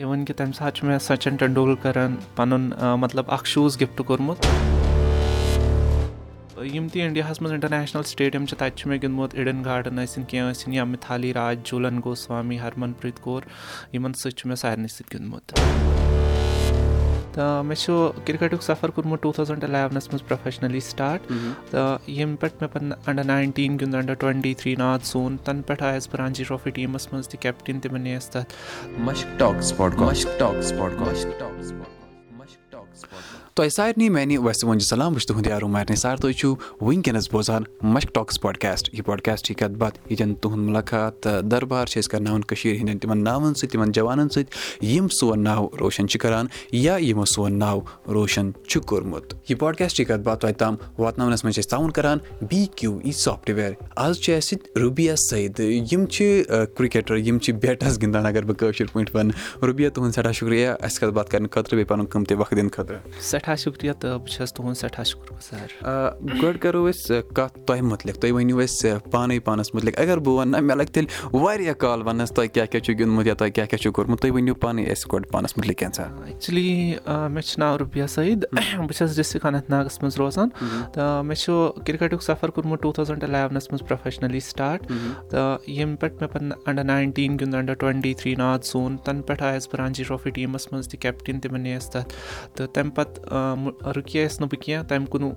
اِوٕن کہِ تَمہِ ساتہٕ چھُ مےٚ سچِن ٹنڈوٗلکرن پَنُن مطلب اکھ شوٗز گِفٹ کوٚرمُت یِم تہِ اِنڈیاہَس منٛز اِنٹرنیشنل سٹیڈیَم چھِ تَتہِ چھُ مےٚ گِنٛدمُت اِڈن گاڈن ٲسِنۍ کینٛہہ ٲسِنۍ یا مِتھالی راج جوٗلن گوسوامی ہرمن پریٖت کور یِمن سۭتۍ چھُ مےٚ سارنٕے سۭتۍ گِنٛدمُت تہٕ مےٚ چھُ کِرکَٹُک سفر کوٚرمُت ٹوٗ تھاوزنٛڈ اِلیونَس منٛز پروفیشنٔلی سٹاٹ تہٕ ییٚمہِ پٮ۪ٹھ مےٚ پَتہٕ اَنڈر ناینٹیٖن گِیُنٛد اَنڈر ٹُوَنٹی تھرٛی ناد سون تَنہٕ پٮ۪ٹھ آیَس بہٕ رانجی ٹرٛافی ٹیٖمَس منٛز تہِ کیپٹِن تہِ بَنییَس تَتھ تۄہہِ سارنٕے میانہِ ویسہٕ وۄنۍ سلام بہٕ چھُس تُہُنٛد یارو مارنہِ سار تُہۍ چھِو وٕنکیٚنَس بوزان مشک ٹاکٕس پاڈکاسٹ یہِ پاڈکاسٹ چھِ کَتھ باتھ ییٚتٮ۪ن تُہُنٛد مُلاقات دربار چھِ أسۍ کَرناوان کٔشیٖرِ ہِنٛدٮ۪ن تِمَن ناوَن سۭتۍ تِمَن جوانَن سۭتۍ۔ یِم سون ناو روشَن چھِ کَران یا یِمو سون ناو روشَن چھُ کوٚرمُت۔ یہِ پاڈکاسٹ چھِ کَتھ باتھ توتہِ تام واتناونَس منٛز چھِ أسۍ تعاوُن کَران بی کیوٗ ای سافٹوِیَر۔ آز چھِ اَسہِ سۭتۍ رُبیا سعید یِم چھِ کِرٛکٮ۪ٹَر یِم چھِ بیٹَس گِنٛدان۔ اگر بہٕ کٲشِر پٲٹھۍ وَنہٕ رُبیا تُہُنٛد سٮ۪ٹھاہ شُکریہ۔ اَسہِ کَتھ باتھ کَرنہٕ خٲطرٕ بیٚیہِ پَنُن قۭمتی وقت دِنہٕ خٲطرٕ سٮ۪ٹھاہ شُکریہ تہٕ بہٕ چھَس تُہُنٛد سٮ۪ٹھاہ شُکُر گُزار۔ گۄڈٕ کَرو أسۍ کَتھ تۄہہِ مُتعلِق تُہۍ ؤنِو اَسہِ پانَے پانَس مُتعلِق۔ اگر بہٕ وَنہٕ نہ مےٚ لَگہِ تیٚلہِ واریاہ کال وَننَس تۄہہِ کیٛاہ کیٛاہ چھُ گِنٛدمُت یا تۄہہِ کیٛاہ کیٛاہ چھُو کوٚرمُت تُہۍ ؤنِو پانَے اَسہِ گۄڈٕ پانَس مُتعلِق کینٛژھا ایٚکچُؤلی مےٚ چھُ ناو رُبیا سعید۔ بہٕ چھَس ڈِسٹرک اننت ناگَس منٛز روزان۔ تہٕ مےٚ چھُ کِرکَٹُک سفر کوٚرمُت ٹوٗ تھاوزَنٛڈ اِلیونَس منٛز پروفیشنٔلی سٹاٹ تہٕ ییٚمہِ پٮ۪ٹھ مےٚ پَتہٕ اَنڈر ناینٹیٖن گِیُنٛد اَنڈر ٹُوَنٹی تھرٛی ناد سون تَنہٕ پٮ۪ٹھ آیَس بہٕ رانجی ٹرٛافی ٹیٖمَس منٛز تہِ کیپٹِن تہِ بَنییَس تَتھ۔ تہٕ تَمہِ پَتہٕ رُکییَس نہٕ بہٕ کینٛہہ تَمہِ کُن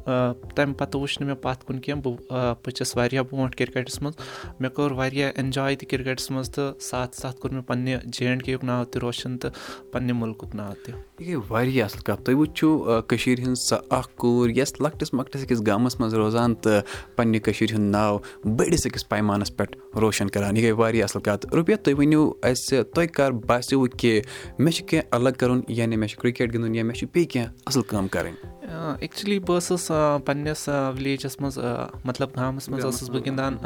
تَمہِ پَتہٕ وٕچھ نہٕ مےٚ پَتھ کُن کینٛہہ بہٕ پٔچِس واریاہ برونٛٹھ کِرکَٹَس منٛز مےٚ کوٚر واریاہ اٮ۪نجاے تہِ کِرکَٹَس منٛز تہٕ ساتھ ساتھ کوٚر مےٚ پنٛنہِ جے اینٛڈ کے یُک ناو تہِ روشَن تہٕ پنٛنہِ مُلکُک ناو تہِ یہِ گٔے واریاہ اَصٕل کَتھ. تُہۍ وٕچھِو کٔشیٖرِ ہِنٛز سۄ اَکھ کوٗر یۄس لۄکٹِس مۄکٹِس أکِس گامَس منٛز روزان تہٕ پنٛنہِ کٔشیٖرِ ہُنٛد ناو بٔڑِس أکِس پیمانَس پٮ۪ٹھ روشَن کَران. یہِ گٔے واریاہ اَصٕل کَتھ. رُپیا تُہۍ ؤنِو اَسہِ تۄہہِ کَر باسیٚو کہِ مےٚ چھُ کینٛہہ الگ کَرُن یعنی مےٚ چھُ کِرٛکٮ۪ٹ گِنٛدُن یا مےٚ چھُ بیٚیہِ کینٛہہ اَصٕل کٲم کَرٕنۍ ایٚکچُؤلی بہٕ ٲسٕس پنٛنِس وِلیجَس منٛز مطلب گامَس منٛز ٲسٕس بہٕ گِنٛدان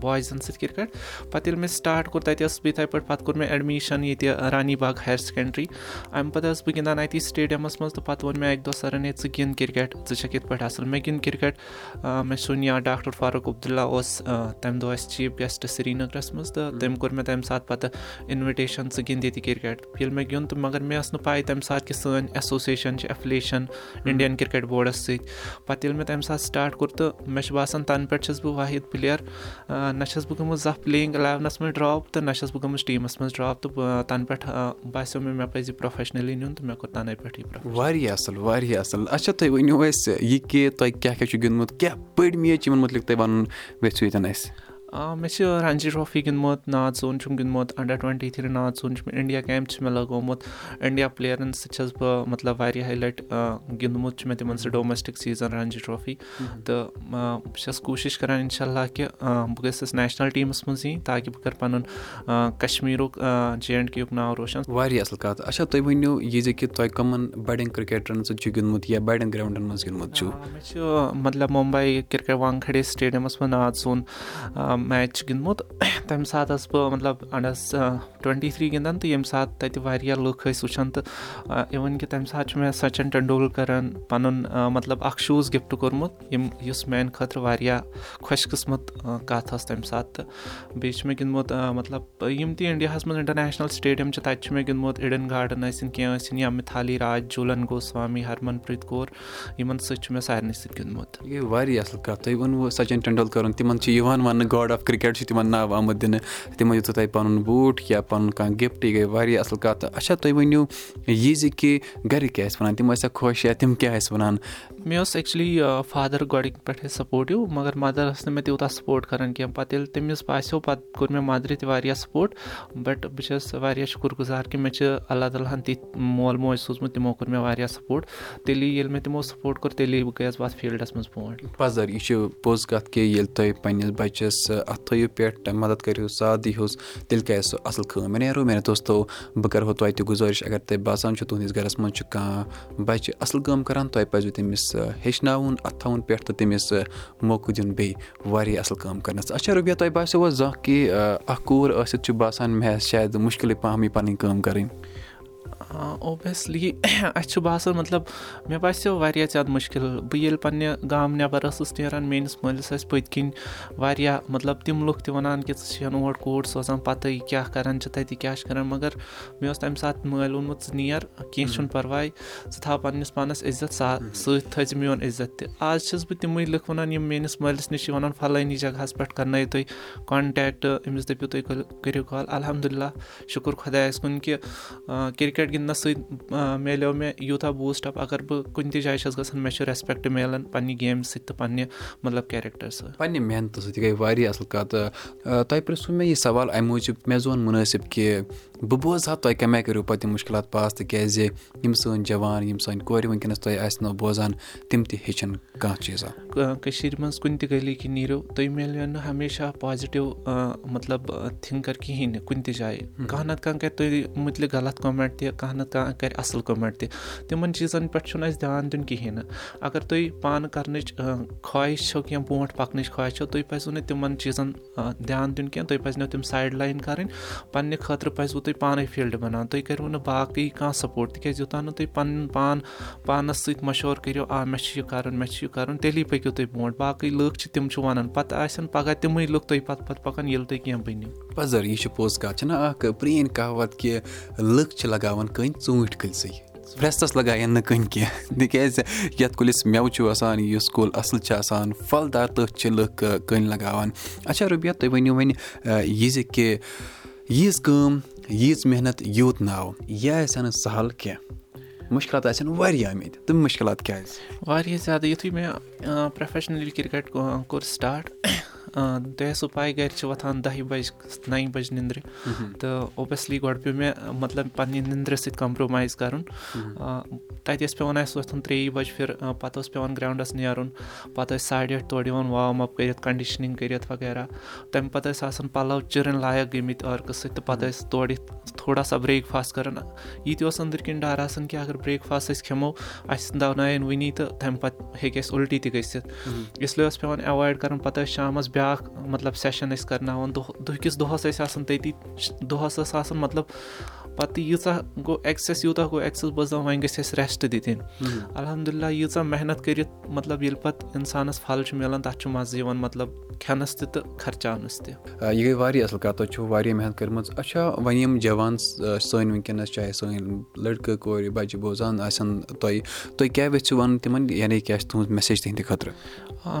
بایزَن سۭتۍ کِرکَٹ پَتہٕ ییٚلہِ مےٚ سٹاٹ کوٚر تَتہِ ٲسٕس بہٕ یِتھَے پٲٹھۍ پَتہٕ کوٚر مےٚ ایڈمِشَن ییٚتہِ رانی باغ ہایر سٮ۪کنڈرٛی اَمہِ پَتہٕ ٲسٕس بہٕ گِنٛدان اَتی سٹیڈیَمَس منٛز تہٕ پَتہٕ ووٚن مےٚ اَکہِ دۄہ سَرَن ہے ژٕ گِنٛد کِرکَٹ ژٕ چھَکھ یِتھ پٲٹھۍ اَصٕل مےٚ گِنٛد کِرکَٹ مےٚ سُن یا ڈاکٹر فاروق عبداللہ اوس تَمہِ دۄہ اَسہِ چیٖف گٮ۪سٹ سرینَگرَس منٛز تہٕ تٔمۍ کوٚر مےٚ تَمہِ ساتہٕ پَتہٕ اِنوِٹیشَن ژٕ گِنٛد ییٚتہِ کِرکَٹ ییٚلہِ مےٚ گیُنٛد تہٕ مگر مےٚ ٲس نہٕ پَے تَمہِ ساتہٕ کہِ سٲنۍ ایسوسیشَن چھِ ایفلیشَن اِنڈیَن کِرکَٹ بوڈَس سۭتۍ۔ پَتہٕ ییٚلہِ مےٚ تَمہِ ساتہٕ سٹاٹ کوٚر تہٕ مےٚ چھُ باسان تَنہٕ پٮ۪ٹھ چھَس بہٕ واحد پٕلیر نہ چھَس بہٕ گٔمٕژ زانٛہہ پٕلینٛگ اِلیونَس منٛز ڈرٛاپ تہٕ نہ چھَس بہٕ گٔمٕژ ٹیٖمَس منٛز ڈرٛاپ تہٕ تَنہٕ پٮ۪ٹھ باسیٚو مےٚ مےٚ پَزِ یہِ پرٛوفیشنٔلی نیُن تہٕ مےٚ کوٚر تَنَے پٮ۪ٹھ یہِ واریاہ اَصٕل واریاہ اَصٕل۔ اچھا تُہۍ ؤنِو اَسہِ یہِ کہِ تۄہہِ کیٛاہ کیٛاہ چھُ گِنٛدمُت کیٛاہ میچ یِمَن مُتعلِق ییٚتٮ۪ن اَسہِ مےٚ چھِ رانجی ٹرٛافی گِنٛدمُت ناد سون چھُم گِنٛدمُت اَنڈَر ٹُوَنٹی تھرٛی ناد سون چھُم اِنڈیا کیمپ چھِ مےٚ لَگومُت اِنڈیا پٕلیرَن سۭتۍ چھَس بہٕ مطلب واریاہہِ لَٹہِ گِنٛدمُت چھُ مےٚ تِمَن سۭتۍ ڈومیسٹِک سیٖزَن رانجی ٹرٛافی۔ تہٕ بہٕ چھَس کوٗشِش کَران اِنشاء اللہ کہِ بہٕ گٔژھٕس نیشنَل ٹیٖمَس منٛز یِنۍ تاکہِ بہٕ کَرٕ پَنُن کَشمیٖرُک جے اینٛڈ کے یُک ناو روشَن۔ واریاہ اَصٕل کَتھ۔ اچھا تُہۍ ؤنِو یہِ زِ کہِ تۄہہِ کٕمَن بَڑٮ۪ن کِرکَٹرَن سۭتۍ چھُ گِنٛدمُت یا بَڑٮ۪ن گرٛاوُنٛڈَن منٛز گِنٛدمُت چھُ؟ مےٚ چھُ مطلب مُمباے کِرکَٹ وانٛگکھڑے سٹیڈیَمَس منٛز ناد سون میچ چھُ گِنٛدمُت. تَمہِ ساتہٕ ٲسٕس بہٕ مطلب اَنڈَس ٹُوَنٹی تھرٛی گِنٛدان تہٕ ییٚمہِ ساتہٕ تَتہِ واریاہ لُکھ ٲسۍ وٕچھان تہٕ اِوٕن کہِ تَمہِ ساتہٕ چھُ مےٚ سچِن ٹنڈوٗلکرن پَنُن مطلب اکھ شوٗز گِفٹ کوٚرمُت یِم یُس میانہِ خٲطرٕ واریاہ خۄش قٕسمَت کَتھ ٲس تَمہِ ساتہٕ تہٕ بیٚیہِ چھُ مےٚ گِنٛدمُت مطلب یِم تہِ اِنڈیاہَس منٛز اِنٹرنیشنَل سٹیڈیَم چھِ تَتہِ چھُ مےٚ گِنٛدمُت اِڈن گاڈن ٲسِنۍ کینٛہہ ٲسِنۍ یا مِتھالی راج جوٗلن گوسوامی ہرمن پریٖت کور یِمن سۭتۍ چھُ مےٚ سارنٕے سۭتۍ گِنٛدمُت۔ یہِ واریاہ اَصٕل کَتھ تۄہہِ ووٚنوُ سچِن ٹنڈولکرن تِمن چھِ یِوان وَننہٕ گاڈ کِرکٹ چھُ تِمن ناو آمُت دِنہٕ تِمو دِژوٕ تۄہہِ پَنُن بوٗٹھ یا پَنُن کانٛہہ گِفٹ یہِ گٔے واریاہ اَصٕل کَتھ اچھا تُہۍ ؤنِو یہِ زِ کہِ گرِکۍ کیاہ ٲسۍ وَنان تِم ٲسیا خۄش یا تِم کیاہ ٲسۍ وَنان مےٚ اوس ایٚکچُؤلی فادَر گۄڈٕنِکۍ پٮ۪ٹھَے سَپوٹِو مگر مَدَر ٲس نہٕ مےٚ تیوٗتاہ سَپوٹ کَران کینٛہہ۔ پَتہٕ ییٚلہِ تٔمِس باسیٚو پَتہٕ کوٚر مےٚ مَدرِ تہِ واریاہ سَپوٹ بَٹ بہٕ چھَس واریاہ شُکُر گُزار کہِ مےٚ چھِ اللہ تعالیٰ ہَن تِتھۍ مول موج سوٗزمُت تِمو کوٚر مےٚ واریاہ سَپوٹ تیٚلی ییٚلہِ مےٚ تِمو سَپوٹ کوٚر تیٚلی بہٕ گٔیَس پَتہٕ فیٖلڈَس منٛز برونٛٹھ پَزَر یہِ چھِ پوٚز کَتھ کہِ ییٚلہِ تۄہہِ پنٛنِس بَچَس اَتھ تھٲیِو پٮ۪ٹھ مَدَد کٔرِو ساتھ دیٖہُس تیٚلہِ کیٛاہ سُہ اَصٕل کٲم مےٚ نیرو؟ مےٚ دوستو بہٕ کَرٕہو توتہِ تہِ گُزٲرِش اگر تۄہہِ باسان چھُو تُہٕنٛدِس گَرَس منٛز چھُ کانٛہہ بَچہِ اَصٕل کٲم کَران تۄہہِ پَزوٕ تٔمِس ہیٚچھناوُن اَتھٕ تھاوُن پٮ۪ٹھ تہٕ تٔمِس موقعہٕ دیُن بیٚیہِ واریاہ اَصٕل کٲم کَرنَس۔ اچھا رۄبیا تۄہہِ باسیٚو حظ زانٛہہ کہِ اَکھ کوٗر ٲسِتھ چھُ باسان مےٚ شاید مُشکِلٕے پَہم یہِ پَنٕنۍ کٲم کَرٕنۍ اوبویسلی اَسہِ چھُ باسان مطلب مےٚ باسیٚو واریاہ زیادٕ مُشکِل۔ بہٕ ییٚلہِ پنٛنہِ گام نٮ۪بر ٲسٕس نیران میٲنِس مٲلِس ٲسۍ پٔتۍ کِنۍ واریاہ مطلب تِم لُکھ تہِ وَنان کہِ ژٕ چھِ اور کوٗر سوزان پَتہٕ کیاہ کران چھِ تَتہِ کیاہ چھِ کران۔ مَگر مےٚ اوس تَمہِ ساتہٕ مٲلۍ ووٚنمُت ژٕ نیر کیٚنٛہہ چھُنہٕ پَرواے ژٕ تھاو پَنٕنِس پانَس عزت سا سۭتۍ تھٲیزِ میون عزت تہِ۔ آز چھَس بہٕ تِمٕے لُکھ وَنان یِم میٲنِس مٲلِس نِش چھِ وَنان فَلٲنی جگہس پٮ۪ٹھ کرنٲیِو تُہۍ کونٹیکٹ أمِس دٔپِو تُہۍ کٔرِو کال الحمدُاللہ شُکُر خۄدایَس کُن کہِ کِرکٹ گِنٛدنَس سۭتۍ میلیو مےٚ یوٗتاہ بوٗسٹ اَپ اگر بہٕ کُنہِ تہِ جایہِ چھَس گژھان مےٚ چھُ ریسپیکٹ میلان پَنٕنہِ گیمہِ سۭتۍ تہٕ پَنٕنہِ مطلب کیریکٹر سۭتۍ. پَنٕنہِ محنتہٕ سۭتۍ گٔے واریاہ اَصٕل کَتھ تۄہہِ پرٛژھوٗ مےٚ یہِ سوال اَمہِ موٗجوٗب مےٚ زون مُنٲسِب کہِ بہٕ بوزٕ ہا تۄہہِ کَمہِ آیہِ کٔرِو پَتہٕ یِم مُشکِلات پاس تِکیازِ یِم سٲنۍ جوان یِم سٲنۍ کورِ وٕنکیٚنَس تۄہہِ آسنو بوزان تِم تہِ ہیٚچھَن کانٛہہ چیٖزا کٔشیٖرِ منٛز کُنہِ تہِ گٔلی کِنۍ نیٖرِو تُہۍ مِلیو نہٕ ہمیشہ پازِٹِو مطلب تھِنکَر کِہیٖنۍ نہٕ کُنہِ تہِ جایہِ۔ کانٛہہ نَتہٕ کانٛہہ کَرِ تُہۍ مُتعلِق غلط کوٚمٮ۪نٛٹ تہِ کانٛہہ نَتہٕ کانٛہہ کَرِ اَصٕل کوٚمٮ۪نٛٹ تہِ تِمَن چیٖزَن پٮ۪ٹھ چھُنہٕ اَسہِ دھیان دیُن کِہیٖنۍ نہٕ اگر تُہۍ پانہٕ کَرنٕچ خواہِش چھو کینٛہہ برونٛٹھ پَکنٕچ خواہِش چھو تُہۍ پَزیو نہٕ تِمَن چیٖزَن دھیان دیُن کینٛہہ تُہۍ پَزنو تِم سایڈ لایِن کَرٕنۍ پنٛنہِ خٲطرٕ پَزوٕ تۄہہِ پانَے فیٖلڈٕ بَناوُن تُہۍ کٔرِو نہٕ باقٕے کانٛہہ سَپوٹ تِکیازِ یوٚتانۍ نہٕ تُہۍ پَنُن پان پانَس سۭتۍ مَشوَر کٔرِو آ مےٚ چھُ یہِ کَرُن مےٚ چھُ یہِ کَرُن تیٚلی پٔکِو تُہۍ برونٛٹھ باقٕے لُکھ چھِ تِم چھِ وَنان پَتہٕ آسن پَگاہ تِمٕے لُکھ تُہۍ پَتہٕ پَتہٕ پَکان ییٚلہِ تُہۍ کیٚنٛہہ بٔنِو۔ پَزَر یہِ چھِ پوٚز کَتھ چھِنہ اَکھ پرٛٲنۍ کَہاوَت کہِ لُکھ چھِ کٔنۍ ژوٗنٛٹھۍ کُلۍ سٕے۔ فرٛٮ۪ستَس لگایَن نہٕ کٕنۍ کینٛہہ تِکیازِ یَتھ کُلِس مٮ۪وٕ چھُ آسان یُس کُل اَصٕل چھُ آسان پھلدار تٔتھۍ چھِ لُکھ کٕنۍ لگاوان۔ اچھا رُبیا تُہۍ ؤنِو وۄنۍ یہِ زِ کہِ ییٖژ کٲم ییٖژ محنت یوٗت ناو یہِ آسہِ نہٕ سہل کینٛہہ۔ مُشکِلات آسن واریاہ آمٕتۍ تِم مُشکِلات کیازِ؟ واریاہ زیادٕ یِتھُے مےٚ پروفیشنٔلی کِرکٹ کوٚر سٹاٹ تۄہہِ آسوٕ پاے گرِ چھِ وۄتھان دہہِ بَجہِ نَیہِ بَجہِ نِندرِ تہٕ اوبیسلی گۄڈٕ پیٚو مےٚ مطلب پَنٕنہِ نِندرِ سۭتۍ کَمپرومایز کَرُن تَتہِ ٲسۍ پیٚوان اَسہِ وۄتھُن ترٛیٚیہِ بَجہِ پھِر پَتہٕ اوس پیٚوان گراوُنڈَس نیرُن پَتہٕ ٲسۍ ساڑِ ٲٹھِ تورٕ یِوان وارٕم اَپ کٔرِتھ کَنڈِشنِنٛگ کٔرِتھ وغیرہ تَمہِ پَتہٕ ٲسۍ آسان پَلو چِرٕنۍ لایق گٔمٕتۍ عٲرقہٕ سۭتۍ تہٕ پَتہٕ ٲسۍ تورٕ یِتھ تھوڑا سا برٛیک فاسٹ کَران یہِ تہِ اوس أنٛدٕرۍ کِنۍ ڈَر آسان کہِ اگر برٛیک فاسٹ أسۍ کھٮ۪مو اَسہِ دَونایَن وٕنی تہٕ تَمہِ پَتہٕ ہیٚکہِ اَسہِ اُلٹی تہِ گٔژھِتھ اِسلیے اوس پیٚوان ایٚوایِڈ کَرُن پَتہٕ ٲسۍ شامَس بیٛاکھ مطلب سیشَن ٲسۍ کَرناوان دۄہ دۄہ کِس دۄہَس ٲسۍ آسان تٔتی دۄہَس ٲس آسان مطلب پَتہٕ ییٖژاہ گوٚو ایٚکسیس یوٗتاہ گوٚو ایٚکسیس بہٕ ٲسٕس دَپان وۄنۍ گژھِ اَسہِ ریسٹ دِتِنۍ الحمدُاللہ ییٖژاہ محنت کٔرِتھ مطلب ییٚلہِ پَتہٕ اِنسانَس پھل چھُ مِلان تَتھ چھُ مَزٕ یِوان مطلب کھٮ۪نَس تہِ تہٕ خرچاونَس تہِ. یہِ گٔے واریاہ اَصٕل کَتھ تۄہہِ چھُو واریاہ محنت کٔرمٕژ. اچھا وۄنۍ یِم جوان سٲنۍ وٕنکیٚنَس چاہے سٲنۍ لٔڑکہٕ کورِ بَچہِ بوزان آسن تۄہہِ تُہۍ کیاہ یژھِو وَنُن تِمن؟ یعنی کیاہ چھِ تُہنٛز میسیج تِہنٛدِ خٲطرٕ؟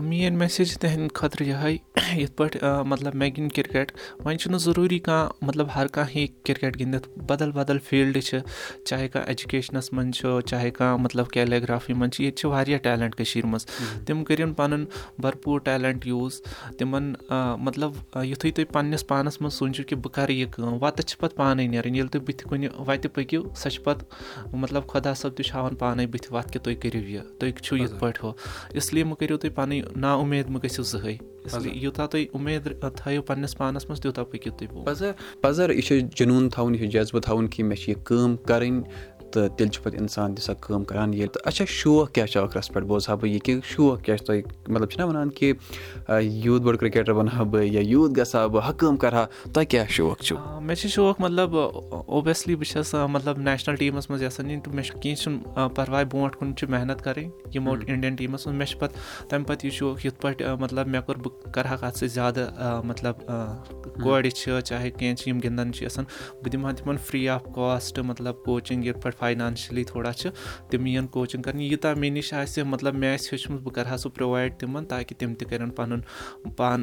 میٲنۍ میسیج چھِ تِہنٛدِ خٲطرٕ یِہے یِتھ پٲٹھۍ مطلب مےٚ گِنٛدِ کِرکَٹ وۄنۍ چھُنہٕ ضروٗری کانٛہہ مطلب ہر کانٛہہ ہیٚکہِ کِرکَٹ گِنٛدِتھ بدل بدل فیٖلڈٕ چھِ چاہے کانٛہہ ایجوکیشنَس منٛز چھُ چاہے کانٛہہ مطلب کیلیگرافی منٛز چھِ ییٚتہِ چھِ واریاہ ٹیلنٹ کٔشیٖر منٛز۔ تِم کٔرِنۍ پَنُن بَرپوٗر ٹیلنٹ یوٗز تِمن مطلب یِتھُے تُہۍ پَنٕنِس پانَس منٛز سوٗنٛچِو کہِ بہٕ کَرٕ یہِ کٲم وَتہٕ چھِ پَتہٕ پانَے نیرٕنۍ ییٚلہِ تُہۍ بٕتھِ کُنہِ وَتہِ پٔکِو سۄ چھِ پَتہٕ مطلب خۄدا صٲب تہِ چھُ ہاوان پانَے بٕتھِ وَتھ کہِ تُہۍ کٔرِو یہِ تُہۍ چھِو یِتھ پٲٹھۍ ہُہ۔ اِسلیے مہٕ کٔرِو تُہۍ پَنٕنۍ نا اُمید مہٕ گٔژھِو زٕہٕنۍ اِسلیے یوٗتاہ تُہۍ اُمید تھٲیِو پَنٕنِس پانَس منٛز تیوٗتاہ پٔکِو تُہۍ پَزر یہِ چھُ جنوٗن تھاوُن یہِ چھُ جذبہٕ تھاوُن کہِ مےٚ چھِ یہِ کٲم کَرٕنۍ تہٕ تیٚلہِ چھُ پَتہٕ اِنسان تہِ سۄ کٲم کَران ییٚلہِ تہٕ اچھا شوق کیاہ چھُ ٲخرَس پٮ۪ٹھ بوزہا بہٕ یہِ کہِ شوق کیاہ چھُ تۄہہِ مطلب چھِنہ وَنان کہِ یوٗت بوٚڑ کِرکَٹَر بَنہٕ ہا بہٕ یا یوٗت گژھٕ ہا بہٕ ہُہ کٲم کَرٕ ہا تۄہہِ کیاہ شوق چھُ؟ مےٚ چھُ شوق مطلب اوبویسلی بہٕ چھَس مطلب نیشنَل ٹیٖمَس منٛز یَژھان یِنۍ تہٕ مےٚ چھُ کینٛہہ چھُنہٕ پَرواے برونٛٹھ کُن چھِ محنت کَرٕنۍ یِمو اِنڈیَن ٹیٖمَس منٛز۔ مےٚ چھِ پَتہٕ تَمہِ پَتہٕ یہِ شوق یِتھ پٲٹھۍ مطلب مےٚ کوٚر بہٕ کَرٕ ہا اَتھ سۭتۍ زیادٕ مطلب کورِ چھِ چاہے کینٛہہ چھِ یِم گِنٛدان چھِ یَژھان۔ بہٕ دِمہٕ ہا تِمَن فِرٛی آف کاسٹ مطلب کوچِنٛگ یِتھ پٲٹھۍ فاینانشٔلی تھوڑا چھِ تِم یِن کوچِنٛگ کَرنہِ یوٗتاہ مےٚ نِش آسہِ مطلب مےٚ آسہِ ہیوٚچھمُت بہٕ کَرٕ ہا سُہ پرٛووایِڈ تِمَن تاکہِ تِم تہِ کَرن پَنُن پان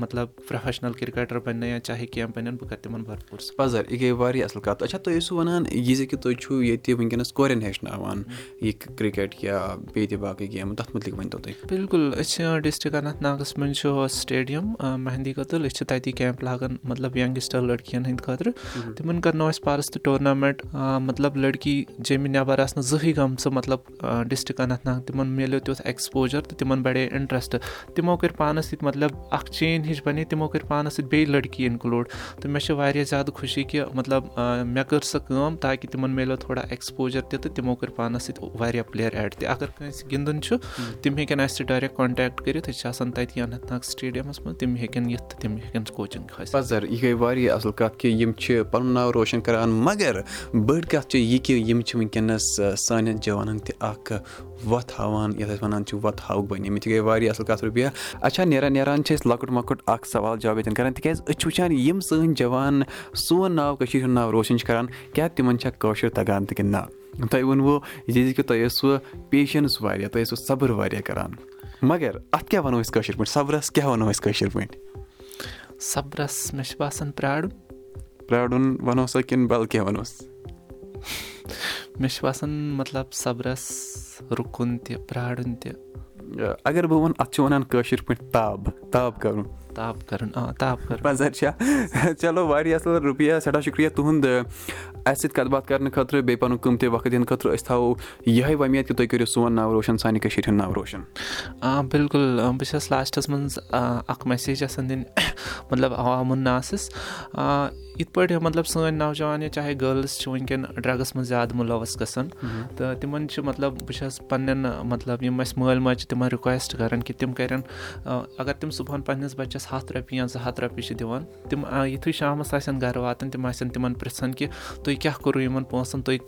مطلب پرٛوفیشنَل کِرکَٹَر بَنن یا چاہے کینٛہہ بَنن بہٕ کَرٕ تِمَن بَرپوٗر پَزَر یہِ گٔے واریاہ اَصٕل کَتھ اچھا تُہۍ ٲسِو وَنان یہِ زِ کہِ تُہۍ چھُو ییٚتہِ وٕنکیٚنَس کورٮ۪ن ہیٚچھناوان یہِ کِرکَٹ یا بیٚیہِ تہِ باقٕے گیمہٕ تَتھ مُتعلِق ؤنۍتو تُہۍ بِلکُل أسۍ چھِ ڈِسٹِرٛک اننت ناگَس منٛز چھُ سٹیڈیَم مہندی قتٕل أسۍ چھِ تَتی کیمپ لاگان مطلب ینٛگسٹر لٔڑکِیَن ہٕنٛدۍ خٲطرٕ تِمَن کَرنو اَسہِ پارَس تہٕ ٹورنامٮ۪نٛٹ مطلب لٔڑکی جیٚمہِ نٮ۪بَر آسنہٕ زٕہٕنۍ گٔمژٕ مطلب ڈِسٹِرٛک اننت ناگ تِمَن میلیو تیُتھ ایٚکٕسپوجَر تہٕ تِمَن بَڑے اِنٹرٛسٹ تِمو کٔرۍ پانَس سۭتۍ مطلب اَکھ چین ہِش بَنے تِمو کٔرۍ پانَس سۭتۍ بیٚیہِ لٔڑکی اِنکٕلوٗڈ تہٕ مےٚ چھِ واریاہ زیادٕ خوشی کہِ مطلب مےٚ کٔر سۄ کٲم تاکہِ تِمَن میلیو تھوڑا ایٚکٕسپوجَر تہِ تہٕ تِمو کٔرۍ پانَس سۭتۍ واریاہ پٕلیر ایڈ تہِ. اگر کٲنٛسہِ گِنٛدُن چھُ تِم ہیٚکن اَسہِ سۭتۍ ڈایریکٹ کانٹیکٹ کٔرِتھ أسۍ چھِ آسان تَتی اننت ناگ سٹیڈیَمَس منٛز تِم ہیٚکن یِتھ تہٕ تِم ہیٚکن کوچِنٛگ پَزَر یہِ گٔے واریاہ اَصٕل کَتھ کہِ یِم چھِ پَنُن ناو روشَن کَران مگر بٔڑ کَتھ چھِ یہِ کہِ یِم چھِ وٕنکٮ۪نَس سانٮ۪ن جوانَن تہِ اَکھ وَتھ ہاوان یَتھ أسۍ وَنان چھِ وَتھ ہاوُکھ بَنیمٕتۍ یہِ گٔے واریاہ اَصٕل کَتھ رُبیا اچھا نیران نیران چھِ أسۍ لۄکُٹ مۄکُٹ اَکھ سوال جواب ییٚتٮ۪ن کَران تِکیٛازِ أسۍ چھِ وٕچھان یِم سٲنۍ جوان سون ناو کٔشیٖرِ ہُنٛد ناو روشَن چھِ کَران کیٛاہ تِمَن چھا کٲشُر تَگان تہِ کِنہٕ نہ؟ تۄہہِ ووٚنوُ یہِ کہِ تۄہہِ ٲسوٕ پیشَنٕس واریاہ تۄہہِ ٲسوٕ صبر واریاہ کَران۔ مگر اَتھ کیٛاہ وَنو أسۍ کٲشِر پٲٹھۍ؟ صبرَس کیٛاہ وَنو أسۍ کٲشِر پٲٹھۍ؟ صبرَس مےٚ چھُ باسان پیارُن پیارُن وَنو سا کِنہٕ بَل کیٚنٛہہ وَنوس مےٚ چھُ باسان مطلب صبرَس رُکُن تہِ پیارُن تہِ۔ اَگر بہٕ وَنہٕ اَتھ چھِ وَنان کٲشِر پٲٹھۍ تاب تاب کَرُن۔ تاب کَرُن آ تاب کَرُن۔ چلو واریاہ اَصٕل رُپیا سٮ۪ٹھاہ شُکرِیا تُہُنٛد اَسہِ سۭتۍ کَتھ باتھ کَرنہٕ خٲطرٕ بیٚیہِ پَنُن قۭمتی وقت دِنہٕ خٲطرٕ أسۍ تھاوو یِہوٚے وۄمید کہِ تُہۍ کٔرِو سون ناو روشَن سانہِ کٔشیٖرِ ہُنٛد ناو روشَن۔ آ بِلکُل بہٕ چھَس لاسٹَس منٛز اَکھ میسیج یَژھان دِنۍ مطلب عوامُن ناسَس۔ یِتھ پٲٹھۍ مطلب سٲنۍ نوجوان یا چاہے گٔرلٕز چھِ وٕنکٮ۪ن ڈرٛگٕس منٛز زیادٕ مُلوَث گژھان تہٕ تِمَن چھِ مطلب بہٕ چھَس پنٛنٮ۪ن مطلب یِم اَسہِ مٲلۍ ماجہِ چھِ تِمَن رِکویسٹ کَران کہِ تِم کَرن اگر تِم صُبحن پنٛنِس بَچَس ہَتھ رۄپیہِ یا زٕ ہَتھ رۄپیہِ چھِ دِوان تِم یُتھُے شامَس آسن گَرٕ واتان تِم آسن تِمَن پِرٛژھان کہِ تُہۍ کیٛاہ کوٚروٗ یِمَن پونٛسَن؟ تُہۍ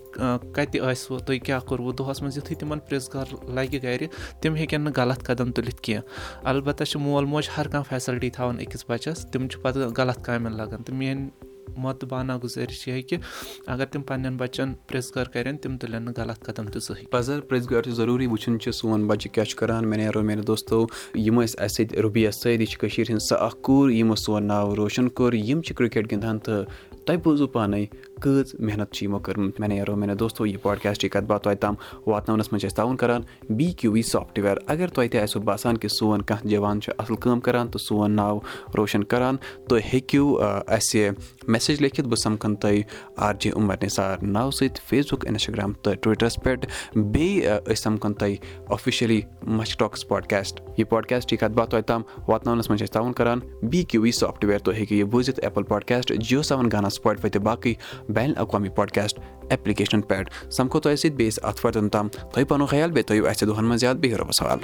کَتہِ ٲسوٕ تُہۍ کیٛاہ کوٚروٕ؟ دۄہَس منٛز یُتھُے تِمَن پِرٛژھ گَر لَگہِ گَرِ تِم ہیٚکن نہٕ غلط قدم تُلِتھ کینٛہہ۔ البتہ چھِ مول موج ہر کانٛہہ فیسَلٹی تھاوان أکِس بَچَس تِم چھِ پَتہٕ غلط کامٮ۪ن لَگان۔ تہٕ میٛٲنۍ مودبانہ گُزٲرِش یِہے کہِ اگر تِم پنٛنٮ۪ن بَچَن پرٛژھ گٲر کَرن تِم تُلن نہٕ غلط قدم تہِ زٕہٕنۍ پَزر پرٛژھ گٲر چھِ ضروٗری وٕچھُن چھُ سون بَچہِ کیاہ چھُ کران۔ مےٚ دوستو یِم ٲسۍ اَسہِ سۭتۍ رُبیا سٲری چھِ کٔشیٖر ہِنٛز سۄ اکھ کوٗر یِمو سون ناو روشَن کوٚر یِم چھِ کِرکٹ گِنٛدان تہٕ تۄہہِ بوٗزوٗ پانَے کۭژ محنت چھِ یِمو کٔرمٕژ مےٚ نیرو میانہِ دوستو یہِ پاڈکاسٹٕچ کَتھ باتھ توتہِ تام واتناونَس منٛز چھِ أسۍ تعاوُن کران بی کیوٗ وی سافٹوِیَر اگر تۄہہِ تہِ آسیو باسان کہِ سون کانٛہہ جوان چھُ اَصٕل کٲم کران تہٕ سون ناو روشَن کران تُہۍ ہیٚکِو اَسہِ میسیج لیکھِتھ۔ بہٕ سَمکھَن تۄہہِ آر جے عُمر نِثار ناو سۭتۍ فیس بُک اِنسٹاگرٛام تہٕ ٹُوِٹرَس پٮ۪ٹھ۔ بیٚیہِ أسۍ سَمکھَن تۄہہِ آفِشلی مَچھ ٹاکٕس پاڈکاسٹ یہِ پاڈکاسٹٕچ کَتھ باتھ توتہِ تام واتناونَس منٛز چھِ أسۍ تعاوُن کران بی کیوٗ وی سافٹوِیَر تُہۍ ہیٚکِو یہِ بوٗزِتھ ایپٕل پاڈکاسٹ جیو سیوَن گانا تہٕ باقٕے بین الاقوامی پاڈکاسٹ ایپلِکیشنَن پٮ۪ٹھ سَمکھو تۄہہِ سۭتۍ بیٚیِس اَتھ وَتَن تام تۄہہِ پَنُن خیال بیٚیہِ تھٲیِو اَسہِ دۄہَن منٛز زیادٕ بیٚیہِ رۄبَس سوال